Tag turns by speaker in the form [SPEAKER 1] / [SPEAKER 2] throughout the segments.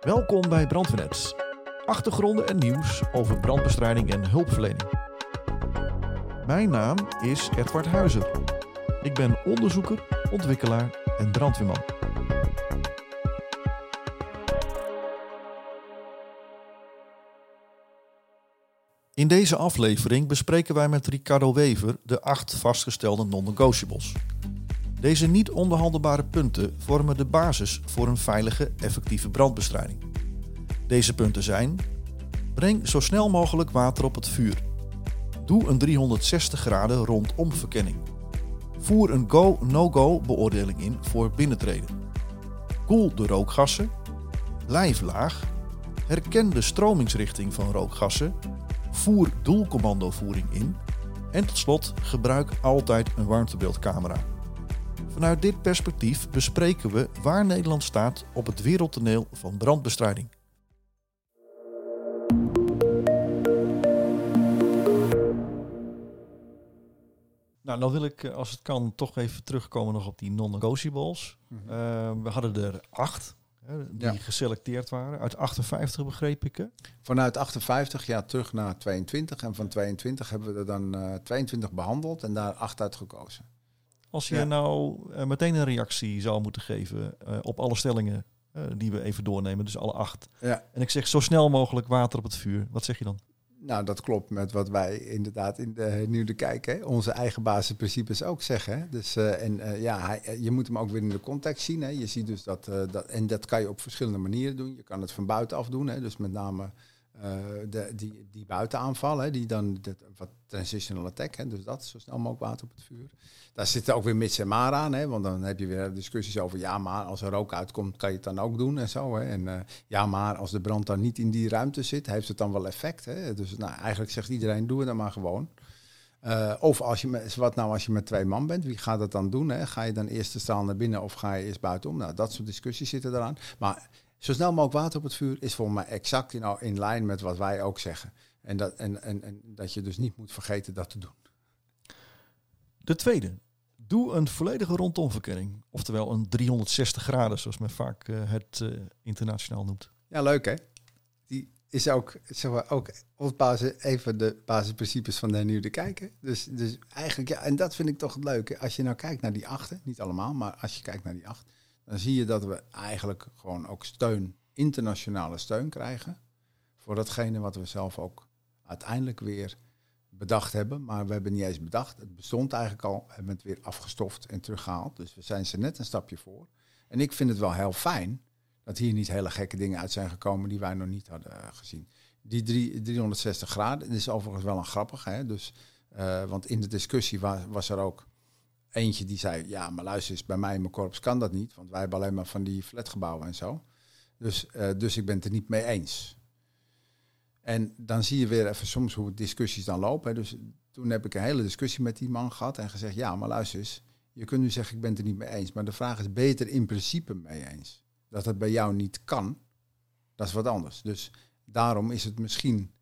[SPEAKER 1] Welkom bij Brandweernet. Achtergronden en nieuws over brandbestrijding en hulpverlening. Mijn naam is Edward Huizer. Ik ben onderzoeker, ontwikkelaar en brandweerman. In deze aflevering bespreken wij met Ricardo Wever de acht vastgestelde non-negotiables. Deze niet onderhandelbare punten vormen de basis voor een veilige, effectieve brandbestrijding. Deze punten zijn: breng zo snel mogelijk water op het vuur. Doe een 360 graden rondom verkenning. Voer een go-no-go beoordeling in voor binnentreden. Koel de rookgassen. Blijf laag. Herken de stromingsrichting van rookgassen. Voer doelcommandovoering in. En tot slot gebruik altijd een warmtebeeldcamera. Vanuit dit perspectief bespreken we waar Nederland staat op het wereldtoneel van brandbestrijding. Nou, dan wil ik, eh, als het kan, toch even terugkomen nog op die non-negotiables. Uh, we hadden er acht hè, die
[SPEAKER 2] Ja.
[SPEAKER 1] geselecteerd waren. Uit 58 begreep ik. Hè?
[SPEAKER 2] Vanuit 58 ja, terug naar 22. En van 22 hebben we er dan eh 22 behandeld en daar 8 uit gekozen.
[SPEAKER 1] Als je
[SPEAKER 2] Ja.
[SPEAKER 1] nou eh, meteen een reactie zou moeten geven eh, op alle stellingen eh, die we even doornemen, dus alle acht.
[SPEAKER 2] Ja.
[SPEAKER 1] En ik zeg zo snel mogelijk water op het vuur. Wat zeg je dan?
[SPEAKER 2] Nou, dat klopt met wat wij inderdaad in de nu de kijk, hè, onze eigen basisprincipes ook zeggen. Hè. Dus, en ja, hij, je moet hem ook weer in de context zien. Hè. Je ziet dus dat, dat, en dat kan je op verschillende manieren doen. Je kan het van buitenaf doen, hè. dus met name de, die, die buitenaanval, die dan dat, wat transitional attack, hè, dus dat zo snel mogelijk water op het vuur. Daar zitten ook weer mits en maar aan, hè, want dan heb je weer discussies over ja, maar als er rook uitkomt, kan je het dan ook doen en zo. Hè. En eh, ja, maar als de brand dan niet in die ruimte zit, heeft het dan wel effect. Hè? Dus nou, eigenlijk zegt iedereen, doe het dan maar gewoon. Eh, of als je met, wat nou als je met twee man bent, wie gaat dat dan doen? Hè? Ga je dan eerst de straal naar binnen of ga je eerst buitenom? Nou, dat soort discussies zitten eraan. Maar zo snel mogelijk water op het vuur is volgens mij exact in, in lijn met wat wij ook zeggen. En dat, en, en, en dat je dus niet moet vergeten dat te doen.
[SPEAKER 1] De tweede. Doe een volledige rondomverkenning. Oftewel een 360 graden, zoals men vaak eh, het eh, internationaal noemt.
[SPEAKER 2] Ja, leuk hè? Die is ook, zeg maar, ook op basis, even de basisprincipes van de hernieuwde kijken. Dus, dus eigenlijk, ja, en dat vind ik toch het leuke. Als je nou kijkt naar die achten, niet allemaal, maar als je kijkt naar die acht, dan zie je dat we eigenlijk gewoon ook steun, internationale steun krijgen. Voor datgene wat we zelf ook uiteindelijk weer bedacht hebben. Maar we hebben niet eens bedacht. Het bestond eigenlijk al. We hebben het weer afgestoft en teruggehaald. Dus we zijn ze net een stapje voor. En ik vind het wel heel fijn dat hier niet hele gekke dingen uit zijn gekomen die wij nog niet hadden eh, gezien. Die drie, 360 graden dit is overigens wel een grappig. Hè? Dus, eh, want in de discussie was, was er ook eentje die zei... ja, maar luister eens, bij mij in mijn korps kan dat niet. Want wij hebben alleen maar van die flatgebouwen en zo. Dus, eh, dus ik ben het er niet mee eens. En dan zie je weer even soms hoe discussies dan lopen. Dus toen heb ik een hele discussie met die man gehad en gezegd... ja, maar luister eens, je kunt nu zeggen ik ben het er niet mee eens. Maar de vraag is, ben je het er in principe mee eens? Dat het bij jou niet kan, dat is wat anders. Dus daarom is het misschien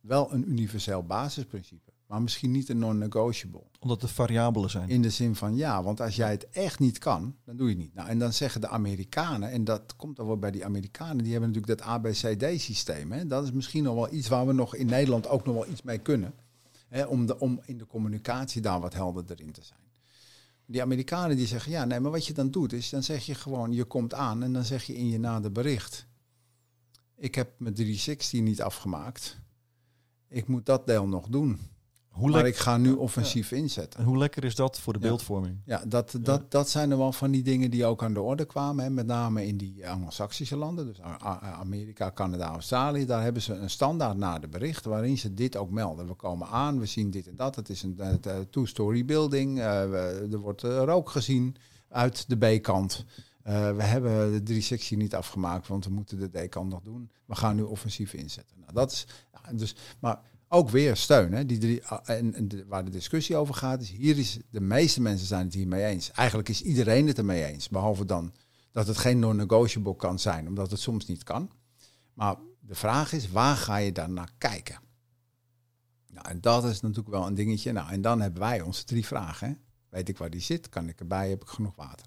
[SPEAKER 2] wel een universeel basisprincipe. Maar misschien niet een non-negotiable.
[SPEAKER 1] Omdat er variabelen zijn.
[SPEAKER 2] In de zin van ja, want als jij het echt niet kan, dan doe je het niet. Nou, en dan zeggen de Amerikanen, en dat komt dan wel bij die Amerikanen, die hebben natuurlijk dat ABCD-systeem. Dat is misschien nog wel iets waar we nog in Nederland ook nog wel iets mee kunnen. Hè? Om, de, om in de communicatie daar wat helderder in te zijn. Die Amerikanen die zeggen, ja, nee, maar wat je dan doet is, dan zeg je gewoon, je komt aan en dan zeg je in je nader bericht, ik heb mijn 360 niet afgemaakt. Ik moet dat deel nog doen.
[SPEAKER 1] Hoe,
[SPEAKER 2] Maar ik ga nu offensief inzetten.
[SPEAKER 1] en hoe lekker is dat voor de beeldvorming?
[SPEAKER 2] Ja, dat, dat, dat zijn er wel van die dingen die ook aan de orde kwamen. Hè. Met name in die Anglo-Saxische landen, dus Amerika, Canada, Australië. Daar hebben ze een standaard na de bericht waarin ze dit ook melden. We komen aan, we zien dit en dat. Het is een eh, eh, two-story building. eh, er wordt eh, rook gezien uit de B-kant. Eh, we hebben de 360 niet afgemaakt, want we moeten de D-kant nog doen. We gaan nu offensief inzetten. Nou, dat is, dus, maar ook weer steun. Hè? Die drie, ah, en, waar de discussie over gaat, is hier is de meeste mensen zijn het hiermee eens. Eigenlijk is iedereen het ermee eens. Behalve dan dat het geen non-negotiable kan zijn, omdat het soms niet kan. Maar de vraag is, waar ga je dan naar kijken? Nou, en dat is natuurlijk wel een dingetje. Nou, en dan hebben wij onze drie vragen. Weet ik waar die zit? Kan ik erbij? Heb ik genoeg water?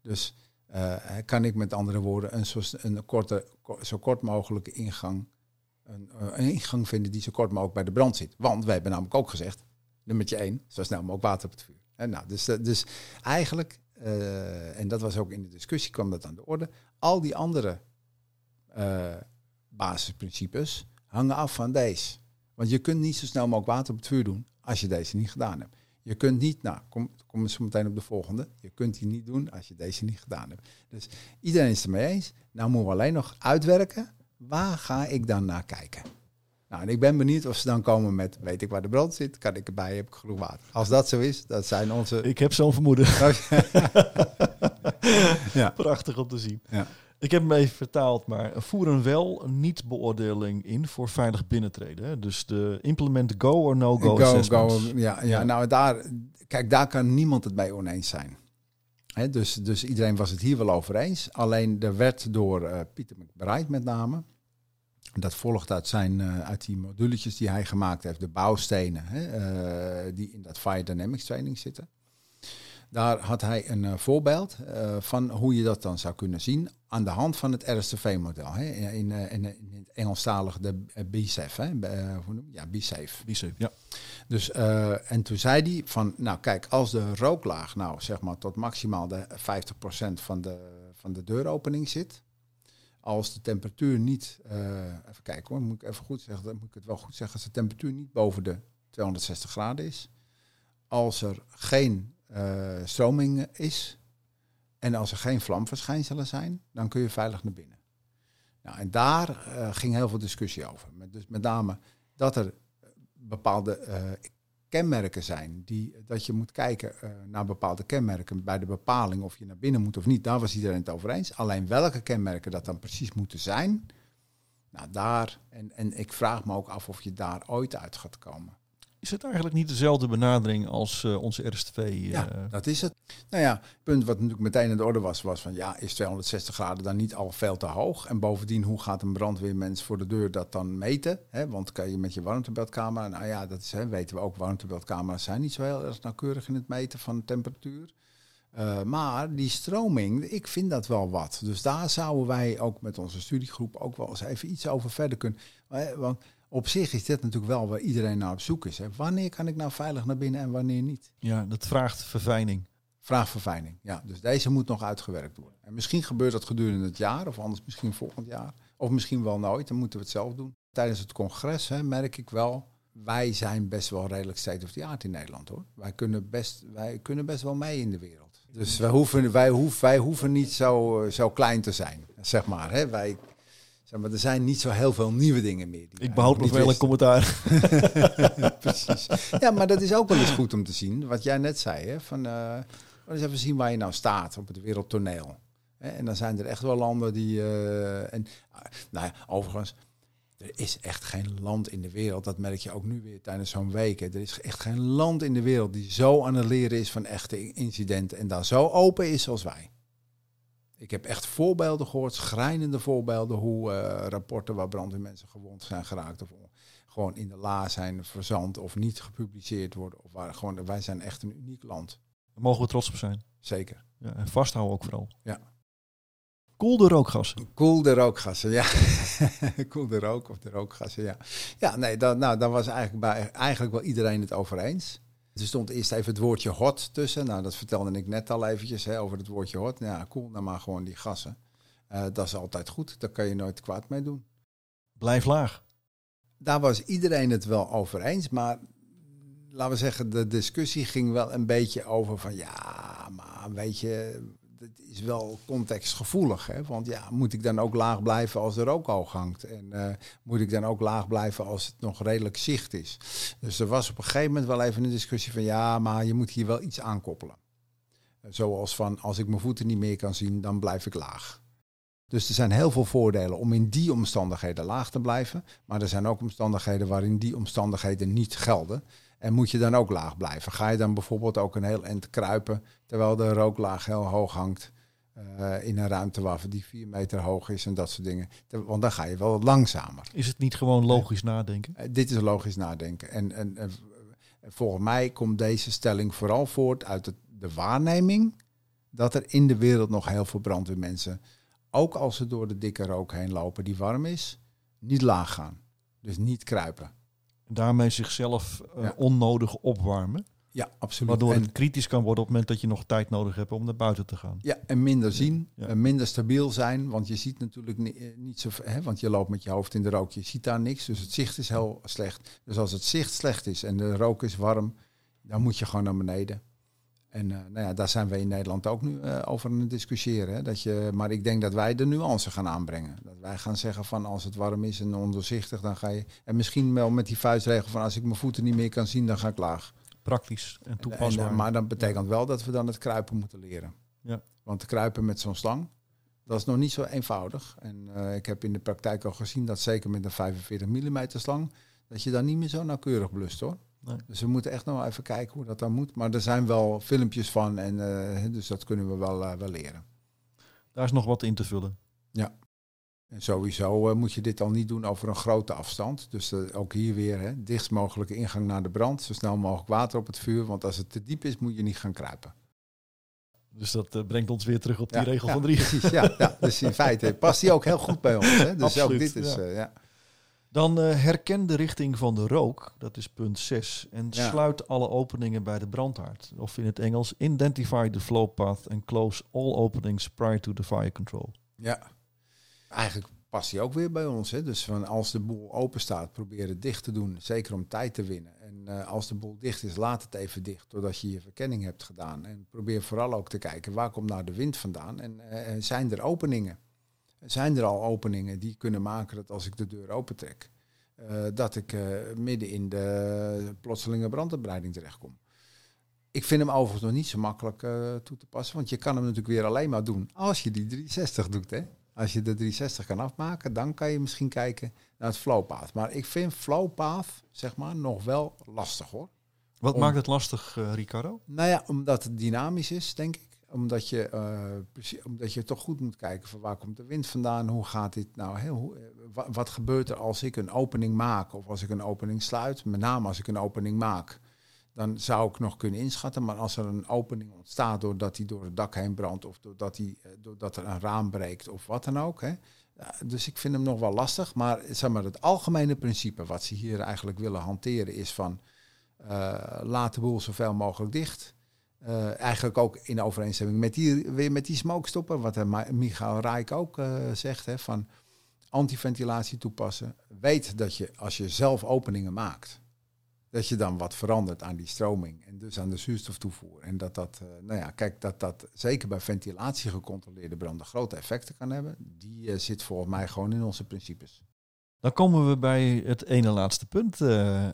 [SPEAKER 2] Dus eh, kan ik met andere woorden een, zo, een korte, zo kort mogelijke ingang, een, eh, een, ingang vinden die zo kort mogelijk bij de brand zit. Want wij hebben namelijk ook gezegd, nummertje één, zo snel mogelijk water op het vuur. En nou, dus, eh, dus eigenlijk, en dat was ook in de discussie, kwam dat aan de orde, al die andere basisprincipes hangen af van deze. Want je kunt niet zo snel mogelijk water op het vuur doen als je deze niet gedaan hebt. Je kunt niet, nou, kom, kom zo meteen op de volgende. Je kunt die niet doen als je deze niet gedaan hebt. Dus iedereen is het ermee eens. Nou moeten we alleen nog uitwerken. Waar ga ik dan naar kijken? Nou, en ik ben benieuwd of ze dan komen met, weet ik waar de brand zit, kan ik erbij, heb ik genoeg water. Als dat zo is, dat zijn onze...
[SPEAKER 1] Ik heb zo'n vermoeden. ja. Prachtig om te zien. Ja. Ik heb hem even vertaald, maar voeren wel niet beoordeling in voor veilig binnentreden. Dus de implement go or no go, go, go
[SPEAKER 2] ja, ja, nou daar, kijk, daar kan niemand het bij oneens zijn. Dus, dus iedereen was het hier wel over eens. Alleen er werd door uh, Pieter McBride met name, dat volgt uit, zijn, uh, uit die moduletjes die hij gemaakt heeft, de bouwstenen, uh, die in dat Fire Dynamics training zitten. Daar had hij een voorbeeld van hoe je dat dan zou kunnen zien aan de hand van het RSTV-model. In, in, in, het Engelstalige de BSAFE. ja, BSAFE.
[SPEAKER 1] BSAFE, ja.
[SPEAKER 2] Dus, en toen zei hij van, nou kijk, als de rooklaag nou zeg maar tot maximaal de 50% van de, van de deuropening zit, als de temperatuur niet, even kijken hoor, moet ik even goed zeggen, moet ik het wel goed zeggen, als de temperatuur niet boven de 260 graden is, als er geen uh, stroming is. En als er geen vlamverschijnselen zijn, dan kun je veilig naar binnen. Nou, en daar uh, ging heel veel discussie over. Met, dus met name dat er bepaalde uh, kenmerken zijn, die, dat je moet kijken naar bepaalde kenmerken bij de bepaling of je naar binnen moet of niet. Daar was iedereen het over eens. Alleen welke kenmerken dat dan precies moeten zijn, nou daar, en, en ik vraag me ook af of je daar ooit uit gaat komen.
[SPEAKER 1] Is het eigenlijk niet dezelfde benadering als uh, onze RSTV? Uh...
[SPEAKER 2] Ja, eh? dat is het. Nou ja, het punt wat natuurlijk meteen in de orde was, was van ja, is 260 graden dan niet al veel te hoog? En bovendien, hoe gaat een brandweermens voor de deur dat dan meten? Hè? Want kan je met je warmtebeeldcamera, nou ja, dat is, hè, weten we ook, warmtebeeldcamera's zijn niet zo heel erg nauwkeurig in het meten van de temperatuur. Uh, maar die stroming, ik vind dat wel wat. Dus daar zouden wij ook met onze studiegroep ook wel eens even iets over verder kunnen. Want op zich is dit natuurlijk wel waar iedereen naar op zoek is. Hè. Wanneer kan ik nou veilig naar binnen en wanneer niet?
[SPEAKER 1] Ja, dat vraagt verfijning.
[SPEAKER 2] Vraagt verfijning, ja. Dus deze moet nog uitgewerkt worden. En misschien gebeurt dat gedurende het jaar, of anders misschien volgend jaar. Of misschien wel nooit, dan moeten we het zelf doen. Tijdens het congres hè, merk ik wel, wij zijn best wel redelijk state of the art in Nederland hoor. Wij kunnen best, wij kunnen best wel mee in de wereld. Dus wij hoeven, wij hoeven, wij hoeven niet zo, zo klein te zijn, zeg maar. Hè. Wij maar er zijn niet zo heel veel nieuwe dingen meer.
[SPEAKER 1] Ik behoud nog wel een commentaar.
[SPEAKER 2] Precies. Ja, maar dat is ook wel eens goed om te zien. Wat jij net zei, hè, van uh, eens even zien waar je nou staat op het wereldtoneel. En dan zijn er echt wel landen die. Uh, en, nou ja, overigens, er is echt geen land in de wereld, dat merk je ook nu weer tijdens zo'n week. Er is echt geen land in de wereld die zo aan het leren is van echte incidenten en daar zo open is als wij. Ik heb echt voorbeelden gehoord, schrijnende voorbeelden, hoe uh, rapporten waar brandweermensen gewond zijn geraakt of gewoon in de la zijn verzand of niet gepubliceerd worden. Of waar, gewoon, wij zijn echt een uniek land.
[SPEAKER 1] Daar mogen we trots op zijn.
[SPEAKER 2] Zeker.
[SPEAKER 1] Ja, en vasthouden ook vooral.
[SPEAKER 2] Ja.
[SPEAKER 1] Koel de rookgassen.
[SPEAKER 2] Koel de rookgassen, ja. koel de rook of de rookgassen, ja. Ja, nee, dan, nou, daar was eigenlijk, bij, eigenlijk wel iedereen het over eens. Er stond eerst even het woordje hot tussen. Nou, dat vertelde ik net al eventjes hè, over het woordje hot. Nou ja, cool, dan maar gewoon die gassen. Uh, dat is altijd goed. Daar kan je nooit kwaad mee doen.
[SPEAKER 1] Blijf laag.
[SPEAKER 2] Daar was iedereen het wel over eens. Maar laten we zeggen, de discussie ging wel een beetje over van ja, maar weet je, het is wel contextgevoelig. Hè? Want ja, moet ik dan ook laag blijven als er ook hoog hangt? En uh, moet ik dan ook laag blijven als het nog redelijk zicht is? Dus er was op een gegeven moment wel even een discussie van ja, maar je moet hier wel iets aankoppelen. Zoals van als ik mijn voeten niet meer kan zien, dan blijf ik laag. Dus er zijn heel veel voordelen om in die omstandigheden laag te blijven. Maar er zijn ook omstandigheden waarin die omstandigheden niet gelden. En moet je dan ook laag blijven? Ga je dan bijvoorbeeld ook een heel eind kruipen terwijl de rooklaag heel hoog hangt uh, in een ruimte waar die vier meter hoog is en dat soort dingen? Want dan ga je wel langzamer.
[SPEAKER 1] Is het niet gewoon logisch nadenken?
[SPEAKER 2] Uh, dit is logisch nadenken. En, en, en, volgens mij komt deze stelling vooral voort uit het, de waarneming dat er in de wereld nog heel veel brandweermensen, ook als ze door de dikke rook heen lopen die warm is, niet laag gaan. Dus niet kruipen.
[SPEAKER 1] Daarmee zichzelf uh, onnodig opwarmen.
[SPEAKER 2] Ja, absoluut.
[SPEAKER 1] Waardoor het kritisch kan worden op het moment dat je nog tijd nodig hebt om naar buiten te gaan.
[SPEAKER 2] Ja, en minder zien, en minder stabiel zijn. Want je ziet natuurlijk niet, eh, niet zo... Hè, want je loopt met je hoofd in de rook, je ziet daar niks. Dus het zicht is heel slecht. Dus als het zicht slecht is en de rook is warm, dan moet je gewoon naar beneden. En uh, nou ja, daar zijn we in Nederland ook nu uh, over aan het discussiëren. Hè? Dat je, maar ik denk dat wij de nuance gaan aanbrengen. Dat wij gaan zeggen van als het warm is en ondoorzichtig, dan ga je... En misschien wel met die vuistregel van als ik mijn voeten niet meer kan zien, dan ga ik laag.
[SPEAKER 1] Praktisch en toepasbaar.
[SPEAKER 2] En, maar dat betekent wel dat we dan het kruipen moeten leren.
[SPEAKER 1] Ja.
[SPEAKER 2] Want kruipen met zo'n slang, dat is nog niet zo eenvoudig. En uh, ik heb in de praktijk al gezien dat zeker met een 45 mm slang, dat je dan niet meer zo nauwkeurig blust hoor.
[SPEAKER 1] Nee.
[SPEAKER 2] Dus we moeten echt nog even kijken hoe dat dan moet. Maar er zijn wel filmpjes van en uh, dus dat kunnen we wel, uh, wel leren.
[SPEAKER 1] Daar is nog wat in te vullen.
[SPEAKER 2] Ja. En sowieso uh, moet je dit al niet doen over een grote afstand. Dus ook hier weer, hè, dichtst mogelijke ingang naar de brand. Zo snel mogelijk water op het vuur. Want als het te diep is, moet je niet gaan kruipen.
[SPEAKER 1] Dus dat brengt ons weer terug op die
[SPEAKER 2] ja,
[SPEAKER 1] regel
[SPEAKER 2] ja,
[SPEAKER 1] van drie.
[SPEAKER 2] Precies, ja, ja. Dus in feite past die ook heel goed bij ons. Hè? Dus
[SPEAKER 1] Absoluut,
[SPEAKER 2] ook dit is, ja.
[SPEAKER 1] Dan uh, herken de richting van de rook, dat is punt 6, en
[SPEAKER 2] Ja.
[SPEAKER 1] sluit alle openingen bij de brandhaard. Of in het Engels, identify the flow path and close all openings prior to the fire control.
[SPEAKER 2] Ja, eigenlijk past die ook weer bij ons. Hè? Dus van als de boel open staat, probeer het dicht te doen. Zeker om tijd te winnen. En eh, als de boel dicht is, laat het even dicht. Doordat je je verkenning hebt gedaan. En probeer vooral ook te kijken, waar komt nou de wind vandaan? En eh, zijn er openingen? Zijn er al openingen die kunnen maken dat als ik de deur opentrek... eh, dat ik eh, midden in de plotselinge branduitbreiding terechtkom. Ik vind hem overigens nog niet zo makkelijk eh, toe te passen. Want je kan hem natuurlijk weer alleen maar doen als je die 360 doet. Hè? Als je de 360 kan afmaken, dan kan je misschien kijken naar het flowpath. Maar ik vind flowpath, zeg maar, nog wel lastig hoor.
[SPEAKER 1] Wat
[SPEAKER 2] Om-
[SPEAKER 1] maakt het lastig, Ricardo?
[SPEAKER 2] Nou ja, omdat het dynamisch is, denk ik. Omdat je, eh, omdat je toch goed moet kijken van waar komt de wind vandaan, hoe gaat dit nou, hoe, eh, wa- wat gebeurt er als ik een opening maak of als ik een opening sluit. Met name als ik een opening maak, dan zou ik nog kunnen inschatten. Maar als er een opening ontstaat doordat hij door het dak heen brandt of doordat, hij, eh, doordat er een raam breekt of wat dan ook. Hè. Dus ik vind hem nog wel lastig. Maar, zeg maar het algemene principe wat ze hier eigenlijk willen hanteren is van laat de boel zoveel mogelijk dicht. Eh, eigenlijk ook in overeenstemming met die, weer met die smokestopper, wat eh, Michael Rijk ook eh, zegt, hè, van antiventilatie toepassen. Weet dat je als je zelf openingen maakt, dat je dan wat verandert aan die stroming en dus aan de zuurstoftoevoer. En dat dat, nou ja, kijk, dat dat zeker bij ventilatie gecontroleerde branden grote effecten kan hebben. Die zit volgens mij gewoon in onze principes.
[SPEAKER 1] Dan komen we bij het ene laatste punt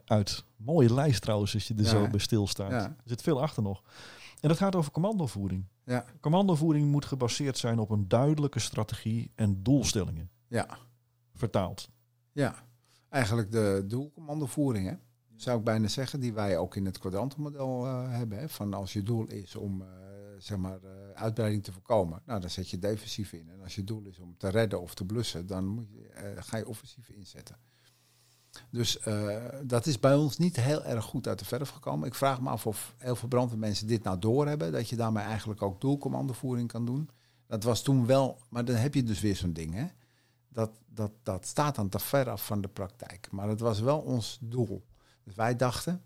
[SPEAKER 1] uit. Mooie lijst trouwens, als je er
[SPEAKER 2] Ja,
[SPEAKER 1] zo bij stilstaat.
[SPEAKER 2] Ja.
[SPEAKER 1] Er zit veel achter nog. En dat gaat over commandovoering.
[SPEAKER 2] Ja.
[SPEAKER 1] Commandovoering moet gebaseerd zijn op een duidelijke strategie en doelstellingen.
[SPEAKER 2] Ja.
[SPEAKER 1] Vertaald.
[SPEAKER 2] Ja, eigenlijk de doelcommandovoering, hè? zou ik bijna zeggen, die wij ook in het kwadrantenmodel eh, hebben. Hè? Van als je doel is om eh, zeg maar, eh, uitbreiding te voorkomen, nou, dan zet je defensief in. En als je doel is om te redden of te blussen, dan moet je, ga je offensief inzetten. Dus eh, dat is bij ons niet heel erg goed uit de verf gekomen. Ik vraag me af of heel veel brandweermensen dit nou doorhebben, dat je daarmee eigenlijk ook doelcommandovoering kan doen. Dat was toen wel, maar dan heb je dus weer zo'n ding, hè? dat, dat, dat staat dan te ver af van de praktijk. Maar het was wel ons doel. Dus wij dachten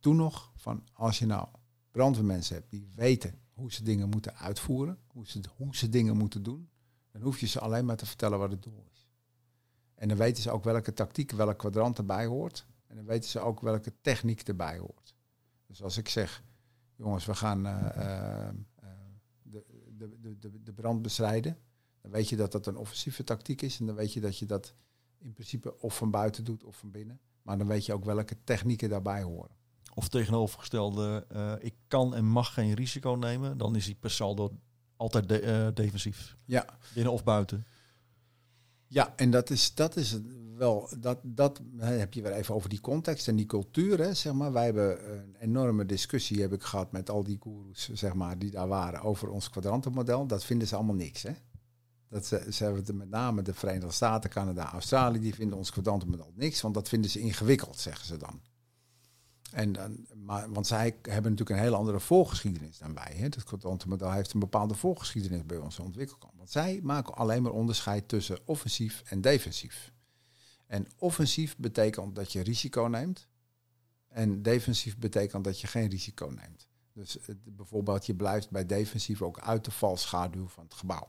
[SPEAKER 2] toen nog van als je nou brandweermensen hebt die weten hoe ze dingen moeten uitvoeren, hoe ze, hoe ze dingen moeten doen, dan hoef je ze alleen maar te vertellen wat het doel is. En dan weten ze ook welke tactiek, welk kwadrant erbij hoort. En dan weten ze ook welke techniek erbij hoort. Dus als ik zeg, jongens, we gaan eh, eh, eh, de, de, de, de, brand bestrijden, dan weet je dat dat een offensieve tactiek is. En dan weet je dat je dat in principe of van buiten doet of van binnen. Maar dan weet je ook welke technieken daarbij horen.
[SPEAKER 1] Of tegenovergestelde, ik kan en mag geen risico nemen. Dan is die per saldo altijd de- defensief.
[SPEAKER 2] Ja.
[SPEAKER 1] Binnen of buiten.
[SPEAKER 2] Ja, en dat is, dat is wel, dat, dat heb je weer even over die context en die cultuur. Hè, zeg maar. Wij hebben een enorme discussie heb ik gehad met al die gurus zeg maar, die daar waren over ons kwadrantenmodel. Dat vinden ze allemaal niks. Hè? Dat ze, ze hebben met name de Verenigde Staten, Canada, Australië, die vinden ons kwadrantenmodel niks, want dat vinden ze ingewikkeld, zeggen ze dan. En dan, maar, want zij hebben natuurlijk een hele andere voorgeschiedenis dan wij. Hè. Het kwantummodel heeft een bepaalde voorgeschiedenis bij onze ontwikkelkamp. Want zij maken alleen maar onderscheid tussen offensief en defensief. En offensief betekent dat je risico neemt. En defensief betekent dat je geen risico neemt. Dus bijvoorbeeld, je blijft bij defensief ook uit de valschaduw van het gebouw.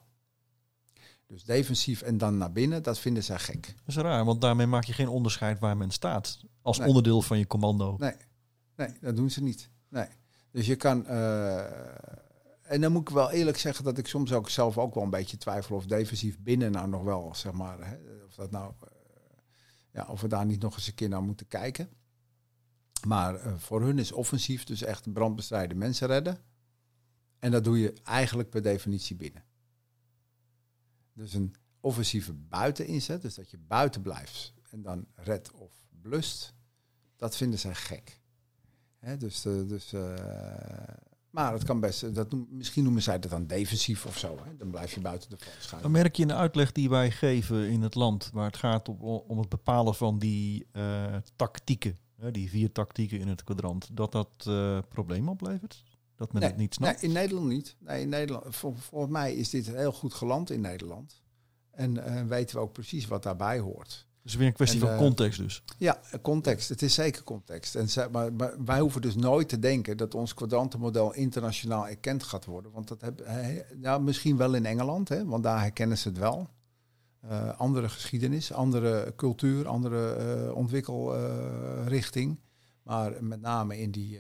[SPEAKER 2] Dus defensief en dan naar binnen, dat vinden zij gek. Dat
[SPEAKER 1] is raar, want daarmee maak je geen onderscheid waar men staat. Als onderdeel van je commando.
[SPEAKER 2] Nee, nee, dat doen ze niet. Nee. Dus je kan. Uh, en dan moet ik wel eerlijk zeggen dat ik soms ook zelf ook wel een beetje twijfel of defensief binnen nou nog wel, zeg maar, hè, of dat nou, uh, ja, of we daar niet nog eens een keer naar moeten kijken. Maar uh, voor hun is offensief dus echt brandbestrijden mensen redden. En dat doe je eigenlijk per definitie binnen. Dus een offensieve buiteninzet, dus dat je buiten blijft en dan red of blust, dat vinden zij gek. Hè, dus, uh, dus, uh, maar het kan best, dat misschien noemen zij dat dan defensief of zo. Hè? Dan blijf je buiten de valschaduw.
[SPEAKER 1] Dan merk je in de uitleg die wij geven in het land, waar het gaat om, om het bepalen van die uh, tactieken, hè, die vier tactieken in het kwadrant, dat dat probleem oplevert? Dat men
[SPEAKER 2] nee,
[SPEAKER 1] het niet snapt?
[SPEAKER 2] Nee, in Nederland niet. Nee, in Nederland, voor, volgens mij is dit heel goed geland in Nederland. En uh, weten we ook precies wat daarbij hoort.
[SPEAKER 1] Dus weer een kwestie van uh, context dus.
[SPEAKER 2] Ja, context. Het is zeker context. En, maar, maar, wij hoeven dus nooit te denken dat ons kwadrantenmodel internationaal erkend gaat worden. Want dat heb, ja, misschien wel in Engeland, hè, want daar herkennen ze het wel. Uh, andere geschiedenis, andere cultuur, andere ontwikkelrichting. maar met name in die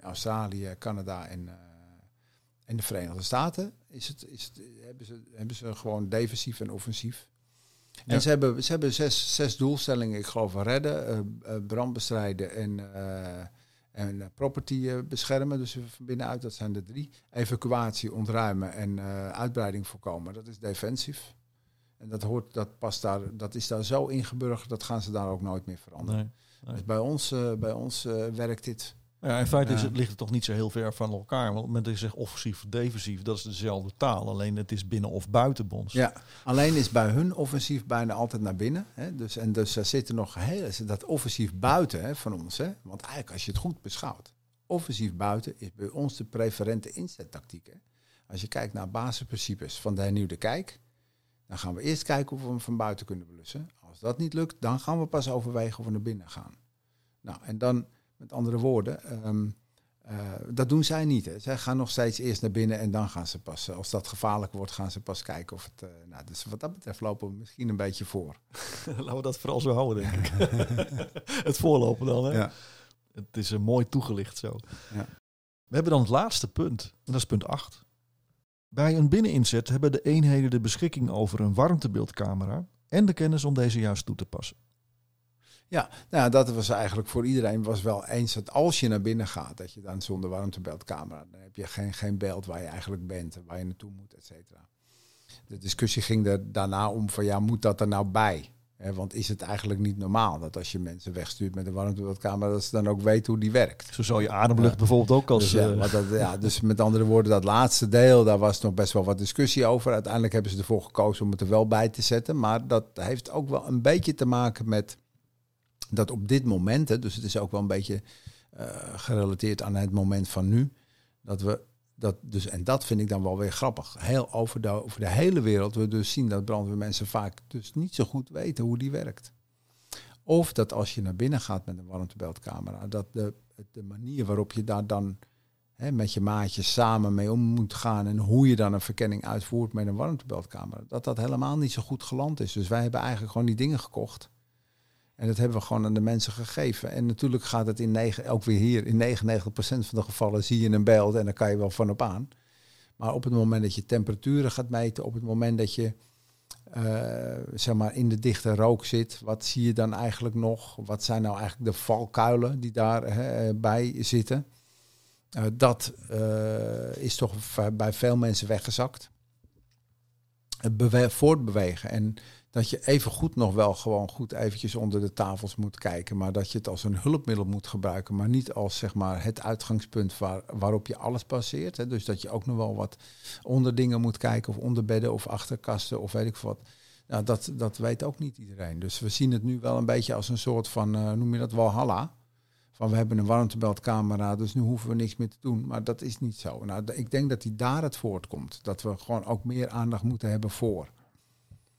[SPEAKER 2] Australië, Canada en, en de Verenigde Staten is het, is het, hebben, ze, hebben ze gewoon defensief en offensief. En ze hebben, ze hebben zes, zes doelstellingen, ik geloof, redden, uh, brand bestrijden en, uh, en property beschermen. Dus van binnenuit, dat zijn de drie. Evacuatie, ontruimen en uitbreiding voorkomen. Dat is defensief. En dat, hoort, dat, past daar, dat is daar zo ingeburgerd, dat gaan ze daar ook nooit meer veranderen. Nee, Dus bij ons, bij ons werkt dit.
[SPEAKER 1] Ja, in feite is het, ligt het toch niet zo heel ver van elkaar. Want je zegt offensief of defensief, dat is dezelfde taal. Alleen het is binnen of buitenbonds.
[SPEAKER 2] Ja, alleen is bij hun offensief bijna altijd naar binnen. Hè? Dus, en dus er zitten nog heel, dat offensief buiten hè, van ons. Hè? Want eigenlijk als je het goed beschouwt. Offensief buiten is bij ons de preferente inzettactiek. Hè? Als je kijkt naar basisprincipes van de hernieuwde kijk. Dan gaan we eerst kijken of we hem van buiten kunnen blussen. Als dat niet lukt, dan gaan we pas overwegen of we naar binnen gaan. Nou, en dan met andere woorden, um, uh, dat doen zij niet. Hè. Zij gaan nog steeds eerst naar binnen en dan gaan ze pas, als dat gevaarlijk wordt, gaan ze pas kijken of het. Uh, nou, dus wat dat betreft lopen we misschien een beetje voor.
[SPEAKER 1] Laten we dat vooral zo houden, denk ik. het voorlopen dan, hè? Ja. Het is een mooi toegelicht zo. Ja. We hebben dan het laatste punt, en dat is punt 8. Bij een binneninzet hebben de eenheden de beschikking over een warmtebeeldcamera en de kennis om deze juist toe te passen.
[SPEAKER 2] Ja, nou, dat was eigenlijk voor iedereen was wel eens dat als je naar binnen gaat, dat je dan zonder warmtebeeldcamera, dan heb je geen, geen beeld waar je eigenlijk bent en waar je naartoe moet, et cetera. De discussie ging er daarna om van ja, moet dat er nou bij? want is het eigenlijk niet normaal dat als je mensen wegstuurt met een warmtebeeldcamera, dat ze dan ook weten hoe die werkt?
[SPEAKER 1] Zo zal je ademlucht bijvoorbeeld ook als...
[SPEAKER 2] Dus, ja, uh... dat, ja, dus met andere woorden, dat laatste deel, daar was nog best wel wat discussie over. Uiteindelijk hebben ze ervoor gekozen om het er wel bij te zetten. Maar dat heeft ook wel een beetje te maken met dat op dit moment, hè, dus het is ook wel een beetje uh, gerelateerd aan het moment van nu, dat we dat dus, en dat vind ik dan wel weer grappig, heel over de, over de hele wereld, we dus zien dat brandweermensen vaak dus niet zo goed weten hoe die werkt. Of dat als je naar binnen gaat met een warmtebeeldcamera, dat de, de manier waarop je daar dan hè, met je maatjes samen mee om moet gaan en hoe je dan een verkenning uitvoert met een warmtebeeldcamera, dat dat helemaal niet zo goed geland is. Dus wij hebben eigenlijk gewoon die dingen gekocht en dat hebben we gewoon aan de mensen gegeven. En natuurlijk gaat het in negen, ook weer hier, in 99% van de gevallen zie je een beeld en daar kan je wel van op aan. Maar op het moment dat je temperaturen gaat meten, op het moment dat je uh, zeg maar in de dichte rook zit, wat zie je dan eigenlijk nog? Wat zijn nou eigenlijk de valkuilen die daarbij zitten? Uh, dat uh, is toch bij veel mensen weggezakt. Het voortbewegen. En dat je even goed nog wel gewoon goed eventjes onder de tafels moet kijken, maar dat je het als een hulpmiddel moet gebruiken, maar niet als zeg maar het uitgangspunt waar, waarop je alles passeert. Hè. Dus dat je ook nog wel wat onder dingen moet kijken of onder bedden of achterkasten of weet ik wat. Nou, dat, dat weet ook niet iedereen. Dus we zien het nu wel een beetje als een soort van, uh, noem je dat Walhalla, van we hebben een warmtebeeldcamera, dus nu hoeven we niks meer te doen. Maar dat is niet zo. Nou, ik denk dat die daar het voortkomt. Dat we gewoon ook meer aandacht moeten hebben voor.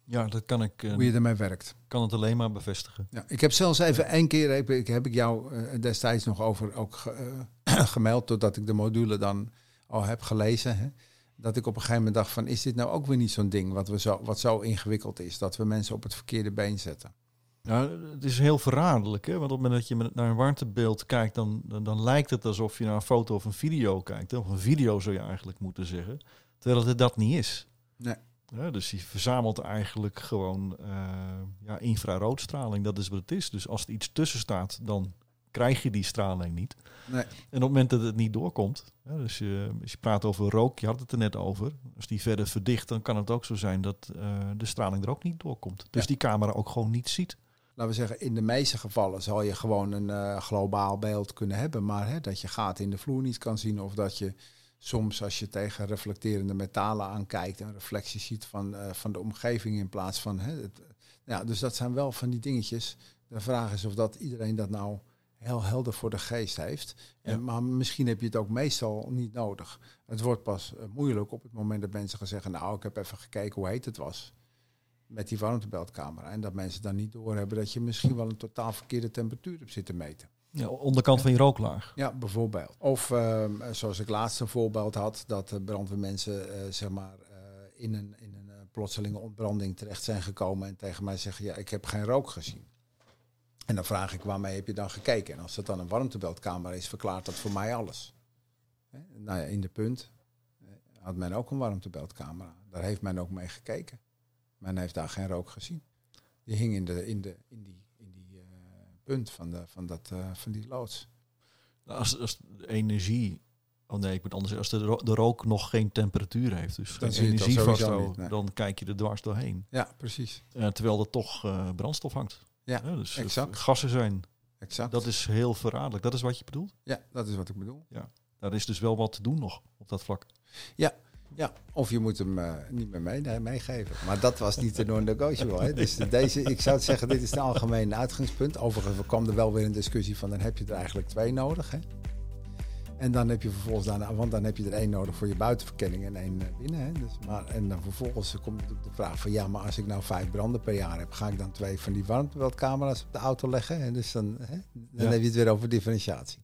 [SPEAKER 1] Ja, dat kan ik.
[SPEAKER 2] Hoe je ermee werkt.
[SPEAKER 1] Kan het alleen maar bevestigen.
[SPEAKER 2] Ja, ik heb zelfs even één keer heb ik, heb ik jou uh, destijds nog over ook ge, uh, gemeld, doordat ik de module dan al heb gelezen. Hè, dat ik op een gegeven moment dacht van, is dit nou ook weer niet zo'n ding wat, we zo, wat zo ingewikkeld is, dat we mensen op het verkeerde been zetten?
[SPEAKER 1] Ja, het is heel verraderlijk, hè? want op het moment dat je naar een warmtebeeld kijkt, dan, dan, dan lijkt het alsof je naar een foto of een video kijkt. Hè? Of een video zou je eigenlijk moeten zeggen, terwijl het dat niet is.
[SPEAKER 2] Nee.
[SPEAKER 1] Dus die verzamelt eigenlijk gewoon uh, ja, infraroodstraling. Dat is wat het is. Dus als er iets tussen staat, dan krijg je die straling niet.
[SPEAKER 2] Nee.
[SPEAKER 1] En op het moment dat het niet doorkomt, hè, dus je, als je praat over rook, je had het er net over. Als die verder verdicht, dan kan het ook zo zijn dat uh, de straling er ook niet doorkomt. Dus
[SPEAKER 2] Ja.
[SPEAKER 1] die camera ook gewoon niet ziet.
[SPEAKER 2] Laten we zeggen, in de meeste gevallen zal je gewoon een uh, globaal beeld kunnen hebben. Maar hè, dat je gaten in de vloer niet kan zien. Of dat je soms als je tegen reflecterende metalen aankijkt, een reflectie ziet van, uh, van de omgeving in plaats van. Hè, het, ja, dus dat zijn wel van die dingetjes. De vraag is of dat iedereen dat nou heel helder voor de geest heeft.
[SPEAKER 1] Ja.
[SPEAKER 2] En, maar misschien heb je het ook meestal niet nodig. Het wordt pas uh, moeilijk op het moment dat mensen gaan zeggen, nou, ik heb even gekeken hoe heet het was. Met die warmtebeeldcamera. En dat mensen dan niet doorhebben dat je misschien wel een totaal verkeerde temperatuur hebt zitten meten.
[SPEAKER 1] Ja, onderkant van je rooklaag.
[SPEAKER 2] Ja, bijvoorbeeld. Of uh, zoals ik laatst een voorbeeld had, dat brandweermensen uh, zeg maar, uh, in een, in een plotselinge ontbranding terecht zijn gekomen en tegen mij zeggen, ja, ik heb geen rook gezien. En dan vraag ik, waarmee heb je dan gekeken? En als dat dan een warmtebeeldcamera is, verklaart dat voor mij alles. Hè? Nou ja, in de punt eh, had men ook een warmtebeeldcamera. Daar heeft men ook mee gekeken. Men heeft daar geen rook gezien. Die hing in, de, in, de, in punt van, de, van, dat, uh, van die loods.
[SPEAKER 1] Als, als de energie, oh nee, ik moet anders als de, de rook nog geen temperatuur heeft, dus
[SPEAKER 2] dan
[SPEAKER 1] geen energie nee. dan kijk je er dwars doorheen.
[SPEAKER 2] Ja, precies.
[SPEAKER 1] Uh, terwijl er toch uh, brandstof hangt.
[SPEAKER 2] Ja,
[SPEAKER 1] ja dus
[SPEAKER 2] exact.
[SPEAKER 1] gassen zijn.
[SPEAKER 2] Exact.
[SPEAKER 1] Dat is heel verraderlijk. Dat is wat je bedoelt?
[SPEAKER 2] Ja, dat is wat ik bedoel.
[SPEAKER 1] Ja, daar is dus wel wat te doen nog op dat vlak.
[SPEAKER 2] Ja, ja, of je moet hem uh, niet meer mee, nee, meegeven. Maar dat was niet de non-negotiable. Hè. Dus deze, ik zou zeggen, dit is het algemene uitgangspunt. Overigens kwam er wel weer een discussie van, dan heb je er eigenlijk twee nodig. Hè. En dan heb je vervolgens daarna, want dan heb je er één nodig voor je buitenverkenning en één binnen. Hè. Dus, maar, en dan vervolgens komt natuurlijk de vraag van, ja, maar als ik nou vijf branden per jaar heb, ga ik dan twee van die warmtebeeldcamera's op de auto leggen? En dus dan, hè, dan ja. heb je het weer over differentiatie.